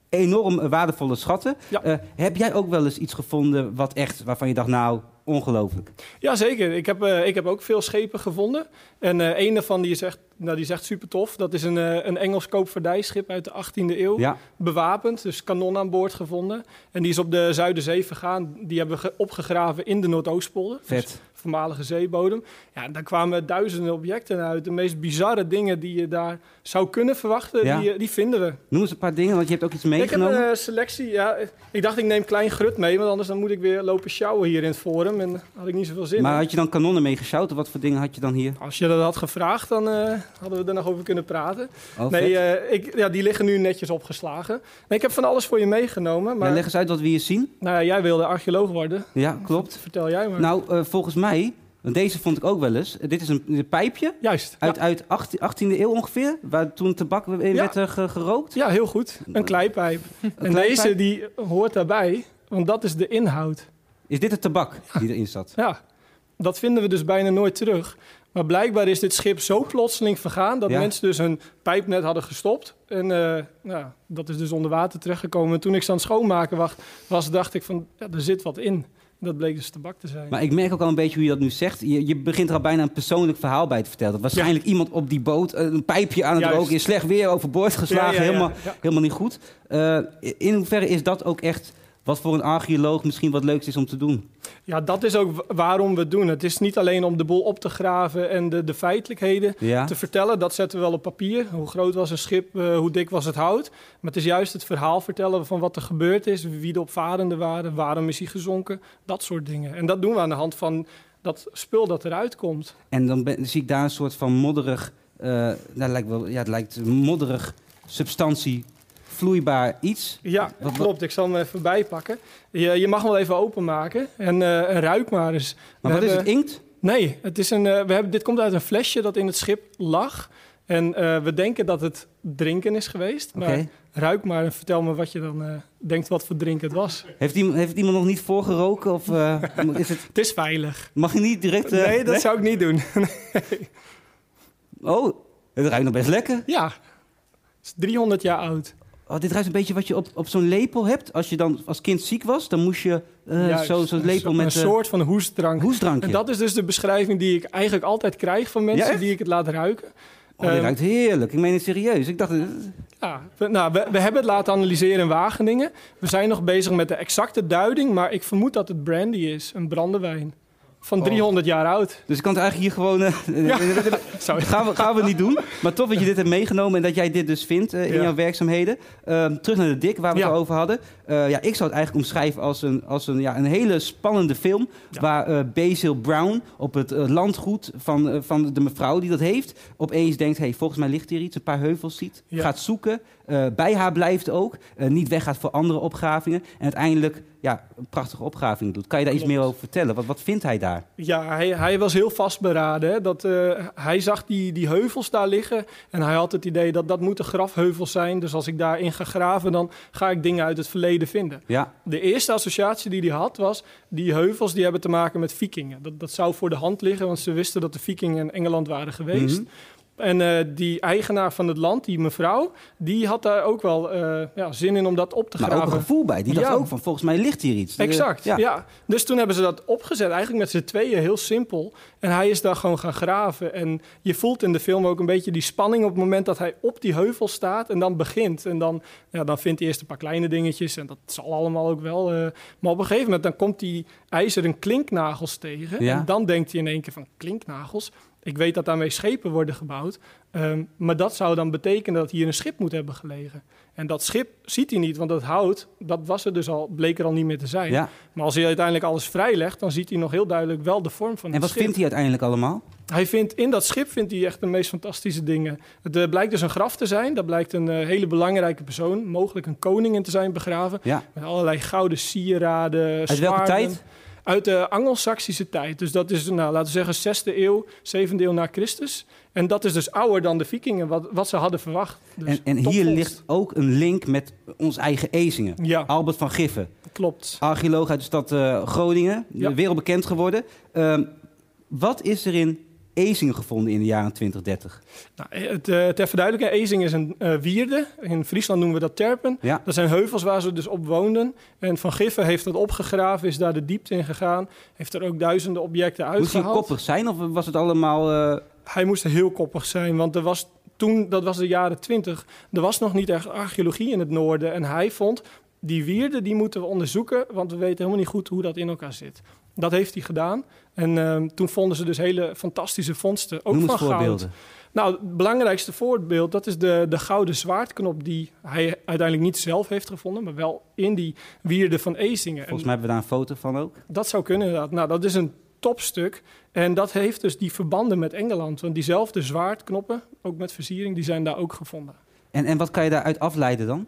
enorm waardevolle schatten. Ja. Uh, heb jij ook wel eens iets gevonden wat echt, waarvan je dacht, nou, ongelooflijk? Jazeker. Ik heb, uh, ik heb ook veel schepen gevonden. En uh, een daarvan die is echt, nou, die is echt super tof. Dat is een, een Engels koopvaardijschip uit de 18e eeuw. Ja. Bewapend, dus kanon aan boord gevonden. En die is op de Zuiderzee vergaan. Die hebben we opgegraven in de Noordoostpolder. Vet. Dus voormalige zeebodem. Ja, daar kwamen duizenden objecten uit. De meest bizarre dingen die je daar zou kunnen verwachten, Ja. die, die vinden we. Noem eens een paar dingen, want je hebt ook iets Ik heb meegenomen. een eh, selectie. Ja, ik dacht ik neem klein grut mee, want anders dan moet ik weer lopen sjouwen hier in het forum. En had ik niet zoveel zin maar in. had je dan kanonnen meegesjouwd? Wat voor dingen had je dan hier? Als je dat had gevraagd, dan eh, hadden we er nog over kunnen praten. Oh, nee, eh, ik, ja, die liggen nu netjes opgeslagen. Nee, ik heb van alles voor je meegenomen. Maar Ja, leg eens uit wat we hier zien. nou, ja, jij wilde archeoloog worden. Ja, klopt. Vertel jij maar. Nou, eh, volgens mij, want deze vond ik ook wel eens. Dit is een, een pijpje Juist. uit, ja. uit 18, 18e eeuw ongeveer, waar toen tabak in Ja. werd eh, ge- gerookt. ja, heel goed. Een kleipijp. en kleipijp? deze die hoort daarbij, want dat is de inhoud. Is dit het tabak die erin zat? Ja, dat vinden we dus bijna nooit terug. Maar blijkbaar is dit schip zo plotseling vergaan dat Ja. mensen dus hun pijp net hadden gestopt. En eh, nou, dat is dus onder water terechtgekomen. En toen ik ze aan het schoonmaken wacht, was, dacht ik van, ja, er zit wat in. Dat bleek dus tabak te zijn. Maar ik merk ook al een beetje hoe je dat nu zegt. Je, je begint er al bijna een persoonlijk verhaal bij te vertellen. Dat waarschijnlijk iemand op die boot eh, een pijpje aan het Juist. roken is. Slecht weer overboord geslagen. Ja, ja, ja. Helemaal, helemaal niet goed. Eh, in hoeverre is dat ook echt wat voor een archeoloog misschien wat leuks is om te doen? Ja, dat is ook wa- waarom we het doen. Het is niet alleen om de boel op te graven en de, de feitelijkheden Ja. te vertellen. Dat zetten we wel op papier. Hoe groot was een schip, eh, hoe dik was het hout. Maar het is juist het verhaal vertellen van wat er gebeurd is. Wie de opvarenden waren, waarom is hij gezonken. Dat soort dingen. En dat doen we aan de hand van dat spul dat eruit komt. En dan ben- zie ik daar een soort van modderig, eh, nou, lijkt wel, ja, het lijkt modderig substantie, vloeibaar iets. Ja, wat- klopt. Ik zal hem even bijpakken. Je, je mag hem wel even openmaken. En, eh, ruik maar eens. Maar We wat is het, inkt? Nee, het is een, eh, we hebben, dit komt uit een flesje dat in het schip lag. En eh, we denken dat het drinken is geweest. Maar ruik maar en vertel me wat je dan denkt wat voor drinken het was. Heeft iemand, heeft iemand nog niet voorgeroken? Of [laughs] is het, Het is veilig. mag je niet direct... nee, dat zou ik niet doen. [laughs] Oh, het ruikt nog best lekker. ja, het is 300 jaar oud. Oh, dit ruikt een beetje wat je op, op zo'n lepel hebt. Als je dan als kind ziek was, dan moest je zo- zo'n lepel met Een eh, soort van hoestdrank. En dat is dus de beschrijving die ik eigenlijk altijd krijg van mensen Ja, die ik het laat ruiken. Oh, dit Ehm, ruikt heerlijk. Ik meen het serieus. Ik dacht... eh, Ja, we, nou, we, we hebben het laten analyseren in Wageningen. We zijn nog bezig met de exacte duiding, maar ik vermoed dat het brandy is, een brandewijn. Van Oh. 300 jaar oud. dus ik kan het eigenlijk hier gewoon... eh, [laughs] [laughs] Sorry. gaan, we, gaan we niet doen. Maar tof dat je dit hebt meegenomen en dat jij dit dus vindt eh, in Ja. jouw werkzaamheden. Ehm, terug naar de Dik, waar we Ja. het over hadden. Eh, ja, ik zou het eigenlijk omschrijven als een, als een, ja, een hele spannende film. Waar eh, Basil Brown op het eh, landgoed van, eh, van de mevrouw die dat heeft... opeens denkt, hey, volgens mij ligt hier iets. Een paar heuvels ziet. Gaat zoeken. eh, bij haar blijft ook. eh, niet weggaat voor andere opgravingen. En uiteindelijk ja, een prachtige opgraving doet. Kan je daar iets meer over vertellen? Wat, wat vindt hij daar? Ja, hij, hij was heel vastberaden. Hè? Dat, eh, hij zag die, die heuvels daar liggen en hij had het idee dat dat moeten grafheuvels zijn. Dus als ik daarin ga graven, dan ga ik dingen uit het verleden vinden. Ja, De eerste associatie die hij had was, die heuvels die hebben te maken met vikingen. Dat, dat zou voor de hand liggen, want ze wisten dat de vikingen in Engeland waren geweest. Mhm. En eh, die eigenaar van het land, die mevrouw, die had daar ook wel eh, ja, zin in om dat op te maar ook een graven. gevoel bij. Die dacht Ja. ook van, volgens mij ligt hier iets. Eh, Exact, ja. ja. Dus toen hebben ze dat opgezet, eigenlijk met z'n tweeën, heel simpel. En hij is daar gewoon gaan graven. En je voelt in de film ook een beetje die spanning op het moment dat hij op die heuvel staat en dan begint. En dan, ja, dan vindt hij eerst een paar kleine dingetjes en dat zal allemaal ook wel. eh, maar op een gegeven moment dan komt die ijzeren klinknagels tegen. En dan denkt hij in één keer van klinknagels. Ik weet dat daarmee schepen worden gebouwd. ehm, maar dat zou dan betekenen dat hier een schip moet hebben gelegen. En dat schip ziet hij niet, want dat hout, dat was er dus al, bleek er al niet meer te zijn. Ja. Maar als hij uiteindelijk alles vrijlegt, dan ziet hij nog heel duidelijk wel de vorm van En het wat schip. vindt hij uiteindelijk allemaal? Hij vindt in dat schip vindt hij echt de meest fantastische dingen. Het eh, blijkt dus een graf te zijn. Daar blijkt een eh, hele belangrijke persoon, mogelijk een koning in te zijn begraven. Ja. Met allerlei gouden sieraden. Uit welke tijd? Uit de Angelsaksische tijd. Dus dat is, nou, laten we zeggen, 6e eeuw, 7e eeuw na Christus. En dat is dus ouder dan de vikingen, wat, wat ze hadden verwacht. Dus En, en hier ligt ook een link met ons eigen Ezingen. Ja, Albert van Giffen, klopt. archeoloog uit de stad eh, Groningen, Ja. wereldbekend geworden. Ehm, wat is er in Ezingen gevonden in de jaren 2030? Nou, het, eh, ter verduidelijking, Ezing is een eh, wierde. In Friesland noemen we dat terpen. Ja. Dat zijn heuvels waar ze dus op woonden. En Van Giffen heeft dat opgegraven, is daar de diepte in gegaan. Heeft er ook duizenden objecten Moest hij uitgehaald. koppig zijn of was het allemaal... eh, Hij moest heel koppig zijn, want er was toen, dat was de jaren twintig, er was nog niet echt archeologie in het noorden. En hij vond, die wierden die moeten we onderzoeken, want we weten helemaal niet goed hoe dat in elkaar zit. Dat heeft hij gedaan. En ehm, toen vonden ze dus hele fantastische vondsten, ook noem van goud. Nou, het belangrijkste voorbeeld, dat is de, de gouden zwaardknop die hij uiteindelijk niet zelf heeft gevonden, maar wel in die wierde van Ezingen. En Volgens mij hebben we daar een foto van ook. dat zou kunnen inderdaad. Nou, dat is een topstuk. En dat heeft dus die verbanden met Engeland. Want diezelfde zwaardknoppen, ook met versiering, die zijn daar ook gevonden. En, en wat kan je daaruit afleiden dan?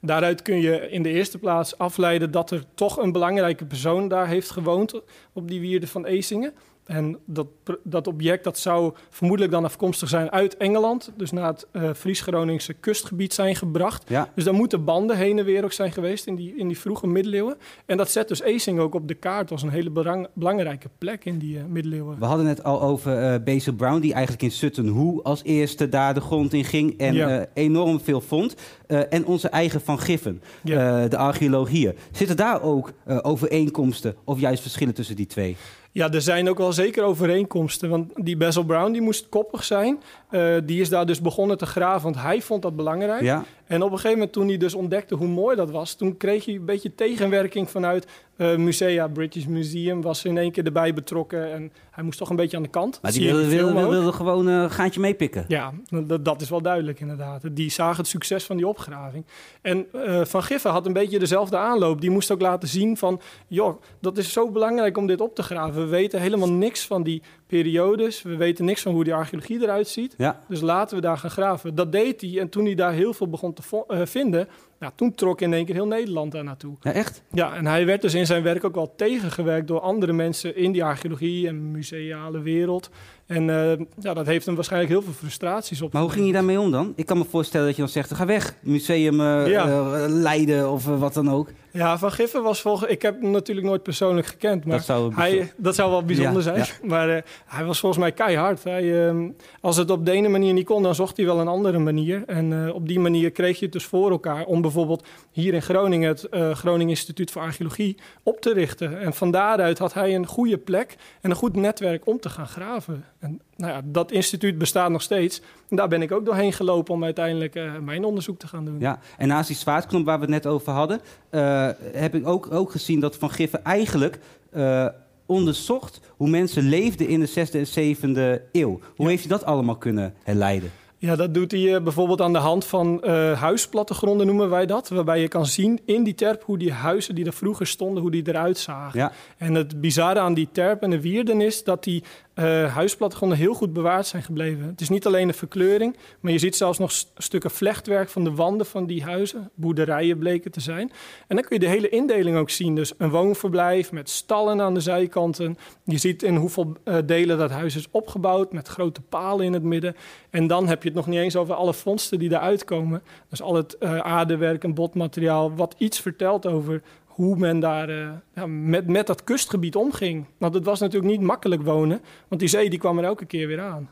Daaruit kun je in de eerste plaats afleiden dat er toch een belangrijke persoon daar heeft gewoond op die wierde van Ezingen. En dat, dat object dat zou vermoedelijk dan afkomstig zijn uit Engeland. Dus naar het eh, Fries-Groningse kustgebied zijn gebracht. Ja. Dus daar moeten banden heen en weer ook zijn geweest in die, in die vroege middeleeuwen. En dat zet dus Eesing ook op de kaart als een hele belangrijke plek in die eh, middeleeuwen. We hadden het al over eh Basil Brown, die eigenlijk in Sutton Hoo als eerste daar de grond in ging en Ja. enorm veel vond. En onze eigen Van Giffen, Ja. de archeoloog hier. Zitten daar ook overeenkomsten of juist verschillen tussen die twee? Ja, er zijn ook wel zeker overeenkomsten. Want die Basil Brown die moest koppig zijn. Eh, die is daar dus begonnen te graven, want hij vond dat belangrijk. Ja, En op een gegeven moment, toen hij dus ontdekte hoe mooi dat was, toen kreeg hij een beetje tegenwerking vanuit eh, musea. British Museum was in één keer erbij betrokken en hij moest toch een beetje aan de kant. maar die wilde, gewoon een gaantje meepikken. Ja, dat, dat is wel duidelijk inderdaad. Die zagen het succes van die opgraving. En eh, Van Giffen had een beetje dezelfde aanloop. Die moest ook laten zien van... joh, dat is zo belangrijk om dit op te graven. We weten helemaal niks van die periodes. We weten niks van hoe die archeologie eruit ziet. Ja. Dus laten we daar gaan graven. Dat deed hij. En toen hij daar heel veel begon te eh, vinden... Nou, toen trok in één keer heel Nederland daar naartoe. ja, echt? Ja, en hij werd dus in zijn werk ook wel tegengewerkt door andere mensen in die archeologie en museale wereld. En eh, ja, dat heeft hem waarschijnlijk heel veel frustraties op. Maar hoe ging je daarmee om dan? Ik kan me voorstellen dat je dan zegt, ga weg, museum Ja. eh, Leiden of wat dan ook. Ja, Van Giffen was volgens... Ik heb hem natuurlijk nooit persoonlijk gekend, maar dat zou hij, dat zou wel bijzonder Ja, zijn. [laughs] Maar eh, hij was volgens mij keihard. Hij, ehm, als het op de ene manier niet kon, dan zocht hij wel een andere manier. En eh, op die manier kreeg je het dus voor elkaar om bijvoorbeeld hier in Groningen het eh, Groningen Instituut voor Archeologie op te richten. En van daaruit had hij een goede plek en een goed netwerk om te gaan graven. En nou ja, dat instituut bestaat nog steeds. En daar ben ik ook doorheen gelopen om uiteindelijk eh, mijn onderzoek te gaan doen. Ja, en naast die zwaardknop waar we het net over hadden, eh, heb ik ook, ook gezien dat Van Giffen eigenlijk eh, onderzocht hoe mensen leefden in de 6e en 7e eeuw. Hoe heeft hij dat allemaal kunnen herleiden? Ja, dat doet hij bijvoorbeeld aan de hand van huisplattegronden, noemen wij dat. Waarbij je kan zien in die terp hoe die huizen die er vroeger stonden, hoe die eruit zagen. Ja, En het bizarre aan die terp en de wierden is dat die eh huisplattegronden heel goed bewaard zijn gebleven. Het is niet alleen de verkleuring, maar je ziet zelfs nog stukken vlechtwerk van de wanden van die huizen. Boerderijen bleken te zijn. En dan kun je de hele indeling ook zien. Dus een woonverblijf met stallen aan de zijkanten. Je ziet in hoeveel eh, delen dat huis is opgebouwd met grote palen in het midden. En dan heb je het nog niet eens over alle vondsten die eruit komen. Dus al het eh, aardewerk en botmateriaal wat iets vertelt over hoe men daar eh, ja, met, met dat kustgebied omging. Want het was natuurlijk niet makkelijk wonen, want die zee die kwam er elke keer weer aan.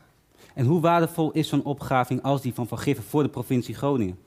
en hoe waardevol is zo'n opgraving als die van Van Giffen voor de provincie Groningen?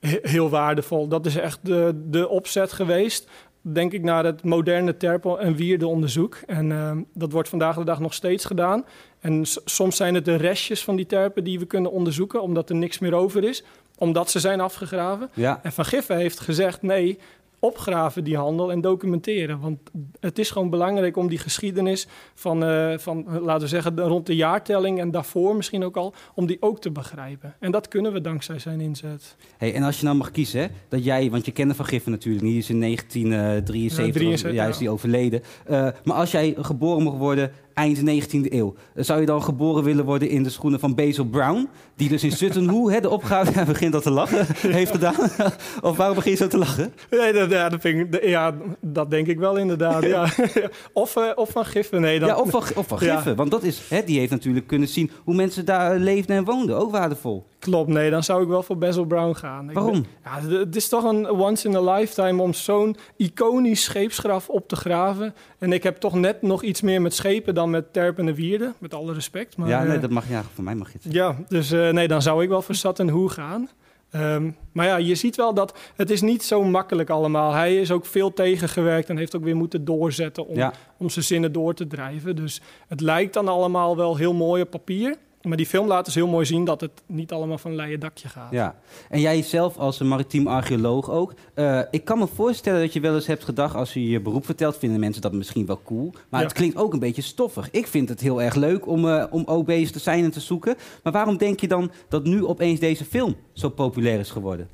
He- heel waardevol. Dat is echt de, de opzet geweest, denk ik, naar het moderne terpel- en wierdeonderzoek. En eh, dat wordt vandaag de dag nog steeds gedaan. En soms zijn het de restjes van die terpen die we kunnen onderzoeken, omdat er niks meer over is, omdat ze zijn afgegraven. Ja, En Van Giffen heeft gezegd: nee, opgraven die handel en documenteren. Want het is gewoon belangrijk om die geschiedenis van, eh, van eh, laten we zeggen, rond de jaartelling en daarvoor misschien ook al, om die ook te begrijpen. En dat kunnen we dankzij zijn inzet. hey, en als je nou mag kiezen, hè, dat jij, want je kende Van Giffen natuurlijk niet, die is in 1973, Ja, 73, ja, is die overleden. Eh, maar als jij geboren mocht worden eind 19e eeuw, zou je dan geboren willen worden in de schoenen van Basil Brown, die dus in Sutton Hoo, hè, de opgave, [laughs] hij begint al te lachen, heeft gedaan? [laughs] of waarom begin je zo te lachen? Nee, dat, ja, dat, ik, ja, dat denk ik wel inderdaad. ja. [laughs] of, eh, of van Giffen. Nee, dat, Ja, of van, of van Ja. Giffen, want dat is, hè, die heeft natuurlijk kunnen zien hoe mensen daar leefden en woonden, ook waardevol. Klopt, nee, dan zou ik wel voor Basil Brown gaan. Ik Waarom? ben- ja, het is toch een once in a lifetime om zo'n iconisch scheepsgraf op te graven. En ik heb toch net nog iets meer met schepen dan met terpen en wierden, met alle respect. Maar, ja, nee, eh, dat mag, ja, voor mij mag je het. ja, dus eh, nee, dan zou ik wel voor Sat en Hoe gaan. Ehm, maar ja, je ziet wel dat het is niet zo makkelijk allemaal. Hij is ook veel tegengewerkt en heeft ook weer moeten doorzetten om, Ja. om zijn zinnen door te drijven. Dus het lijkt dan allemaal wel heel mooi op papier. Maar die film laat dus heel mooi zien dat het niet allemaal van een leien dakje gaat. Ja, en jij zelf als een maritiem archeoloog ook. Eh, ik kan me voorstellen dat je wel eens hebt gedacht, als je je beroep vertelt, vinden mensen dat misschien wel cool. Maar Ja. het klinkt ook een beetje stoffig. Ik vind het heel erg leuk om, eh, om ook bezig te zijn en te zoeken. Maar waarom denk je dan dat nu opeens deze film zo populair is geworden?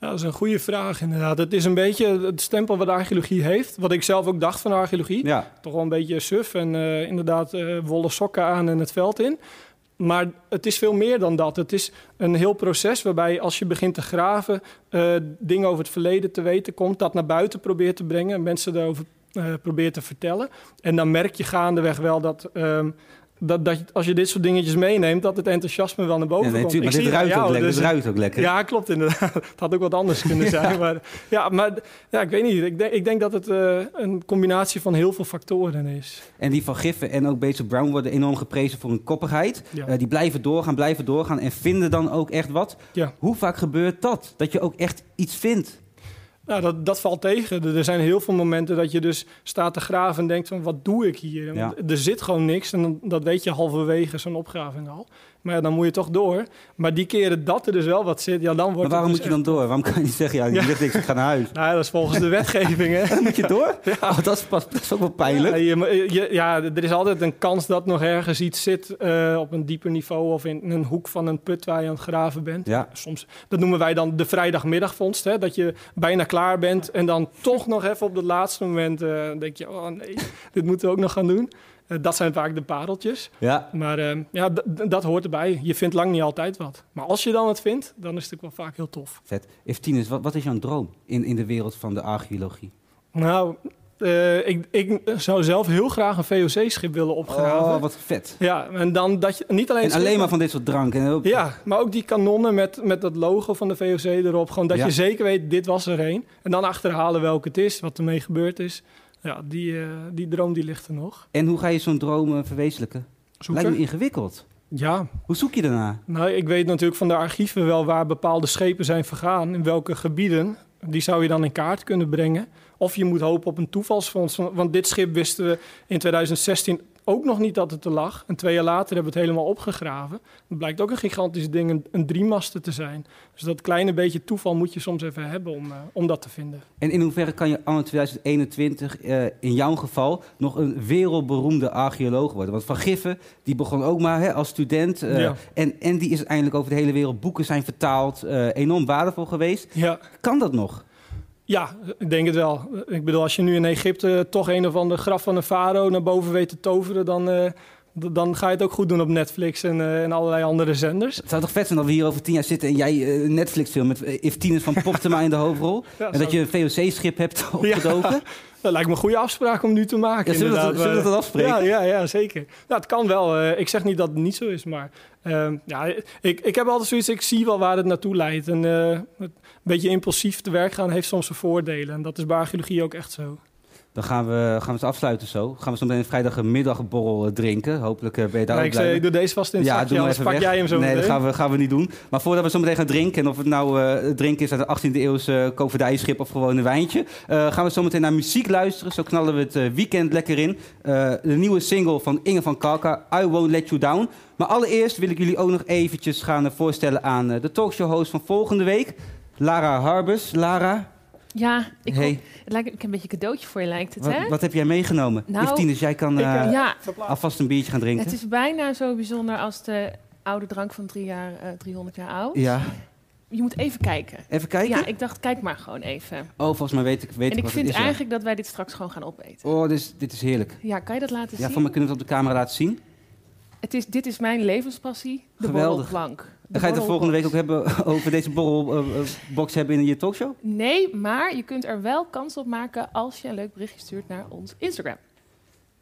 Ja, dat is een goede vraag inderdaad. Het is een beetje het stempel wat de archeologie heeft. Wat ik zelf ook dacht van archeologie. Ja, Toch wel een beetje suf en eh, inderdaad wollen sokken aan en het veld in. Maar het is veel meer dan dat. Het is een heel proces waarbij als je begint te graven, eh, dingen over het verleden te weten komt, dat naar buiten probeert te brengen, mensen daarover eh, probeert te vertellen. En dan merk je gaandeweg wel dat... ehm, dat, dat als je dit soort dingetjes meeneemt, dat het enthousiasme wel naar boven Ja, nee, komt. tuurlijk, Ik maar dit ruikt ook lekker, dus- dit ruikt ook lekker. Ja, klopt inderdaad. [laughs] Het had ook wat anders kunnen zijn. Maar, ja, maar ja, ik weet niet. Ik denk, ik denk dat het eh, een combinatie van heel veel factoren is. En die van Giffen en ook Beter Brown worden enorm geprezen voor hun koppigheid. Ja. Eh, die blijven doorgaan, blijven doorgaan en vinden dan ook echt wat. Ja. Hoe vaak gebeurt dat? Dat je ook echt iets vindt? Nou, dat, dat valt tegen. Er zijn heel veel momenten dat je dus staat te graven en denkt van wat doe ik hier? Ja. Er zit gewoon niks en dat weet je halverwege zo'n opgraving al. Maar ja, dan moet je toch door. Maar die keren dat er dus wel wat zit, ja dan wordt Maar waarom moet dus je dan door? Waarom kan je niet zeggen, ja, niks, ik ga naar huis? [laughs] Nou, ja, dat is volgens de wetgeving, hè. [laughs] Dan moet je door? [laughs] Oh, dat, is pas, dat is ook wel pijnlijk. Ja, je, je- ja, er is altijd een kans dat nog ergens iets zit eh, op een dieper niveau of in een hoek van een put waar je aan het graven bent. Ja. Soms, dat noemen wij dan de vrijdagmiddagvondst. Hè? Dat je bijna klaar bent en dan toch nog even op het laatste moment eh, denk je, oh nee, dit moeten we ook nog gaan doen. Eh, dat zijn vaak de pareltjes. Ja. Maar eh, ja, dat hoort erbij. Je vindt lang niet altijd wat. Maar als je dan het vindt, dan is het ook wel vaak heel tof. Vet. Eftines, wat, wat is jouw droom in, in de wereld van de archeologie? Nou, eh, ik, ik zou zelf heel graag een VOC-schip willen opgraven. Oh, wat vet. Ja, en dan dat je niet alleen... En alleen schip- maar van dit soort drank. En ook- Ja, maar ook die kanonnen met, met dat logo van de VOC erop. Gewoon dat Ja. je zeker weet, dit was er een. En dan achterhalen welke het is, wat ermee gebeurd is. Ja, die, eh, die droom die ligt er nog. En hoe ga je zo'n droom eh, verwezenlijken? Zoeken? Lijkt me ingewikkeld. Ja, Hoe zoek je daarna? nou, ik weet natuurlijk van de archieven wel waar bepaalde schepen zijn vergaan. In welke gebieden. Die zou je dan in kaart kunnen brengen. Of je moet hopen op een toevalsfonds. Want- Want dit schip wisten we in 2016 ook nog niet dat het er lag. En twee jaar later hebben we het helemaal opgegraven. Het blijkt ook een gigantisch ding, een, een driemaster te zijn. Dus dat kleine beetje toeval moet je soms even hebben om, eh, om dat te vinden. En in hoeverre kan je anno 2021 eh, in jouw geval nog een wereldberoemde archeoloog worden? Want Van Giffen, die begon ook maar hè, als student. eh, Ja. en, en die is uiteindelijk over de hele wereld. Boeken zijn vertaald. enorm waardevol geweest. Ja, Kan dat nog? Ja, ik denk het wel. Ik bedoel, als je nu in Egypte toch een of ander graf van een farao naar boven weet te toveren, dan, eh, dan ga je het ook goed doen op Netflix en, eh, en allerlei andere zenders. Het zou toch vet zijn dat we hier over tien jaar zitten en jij eh, een Netflix-film met eh, Eftines van Poptema in de hoofdrol. [laughs] Ja, en dat je een VOC-schip hebt [laughs] opgedoken. [laughs] Dat lijkt me een goede afspraak om nu te maken. Ja, zullen we dat- zullen we dat afspreken? Ja, ja, ja zeker. Nou, het kan wel. Ik zeg niet dat het niet zo is, maar ehm, ja, ik, ik heb altijd zoiets, ik zie wel waar het naartoe leidt. En het- beetje impulsief te werk gaan heeft soms zijn voordelen. En dat is bij archeologie ook echt zo. Dan gaan we, gaan we het afsluiten zo. Gaan we zo meteen een vrijdagmiddagborrel eh, drinken. Hopelijk eh, ben je daar ook ik, blij doe deze vast in het Ja, zakje, anders pak weg. jij hem zo Nee, dat gaan we, gaan we niet doen. Maar voordat we zo meteen gaan drinken... en of het nou eh, drinken is uit een 18e eeuwse koopvaardijschip... of gewoon een wijntje... gaan we zo meteen naar muziek luisteren. Zo knallen we het weekend lekker in. De nieuwe single van Inge van Kalka, I Won't Let You Down. Maar allereerst wil ik jullie ook nog eventjes gaan voorstellen... aan de talkshow-host van volgende week... Lara Harbus. Lara, Ja, ik, Hey. hoop- het lijkt, ik heb een beetje een cadeautje voor je, lijkt het, hè? wat, wat heb jij meegenomen? Nou, Eftines, jij kan eh, ja, alvast een biertje gaan drinken. het is bijna zo bijzonder als de oude drank van drie jaar, eh, 300 jaar oud. Ja, Je moet even kijken. even kijken. Ja, ik dacht, kijk maar gewoon even. Oh, volgens mij weet ik, weet en ik wat vind het is. ja. eigenlijk dat wij dit straks gewoon gaan opeten. Oh, dit is, dit is heerlijk. Ja, kan je dat laten Ja, zien? voor mij kunnen we het op de camera laten zien. Het is, dit is mijn levenspassie, de Geweldig. borrelplank. De Dan ga je het volgende week ook hebben [laughs] over deze borrelbox hebben in je talkshow? Nee, maar je kunt er wel kans op maken als je een leuk berichtje stuurt naar ons Instagram.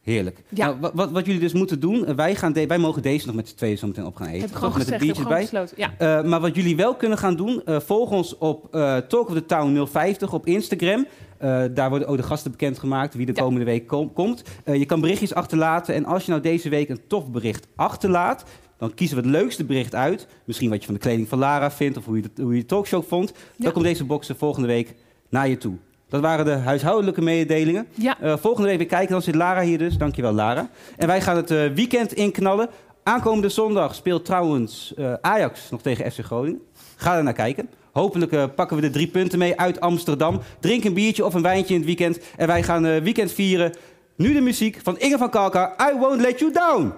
Heerlijk. Ja. Nou, wat, wat, jullie dus moeten doen, eh, wij, gaan de- wij mogen deze nog met z'n tweeën zo meteen op gaan eten. heb ik gewoon met gezegd, heb biertje ik gewoon erbij. besloten. Ja. Eh, maar wat jullie wel kunnen gaan doen, eh, volg ons op eh Talk of the Town 050 op Instagram. Eh, daar worden ook de gasten bekendgemaakt wie de Ja. komende week kom- komt. Eh, je kan berichtjes achterlaten en als je nou deze week een tof bericht achterlaat, dan kiezen we het leukste bericht uit. Misschien wat je van de kleding van Lara vindt of hoe je de, hoe je de talkshow vond. Dan komt deze box er volgende week naar je toe. Dat waren de huishoudelijke mededelingen. Ja. Eh, volgende week weer kijken, dan zit Lara hier dus. Dankjewel Lara. En wij gaan het eh, weekend inknallen. Aankomende zondag speelt trouwens eh, Ajax nog tegen FC Groningen. Ga er naar kijken. Hopelijk eh, pakken we de drie punten mee uit Amsterdam. Drink een biertje of een wijntje in het weekend. En wij gaan eh, weekend vieren. Nu de muziek van Inge van Kalka. I won't let you down.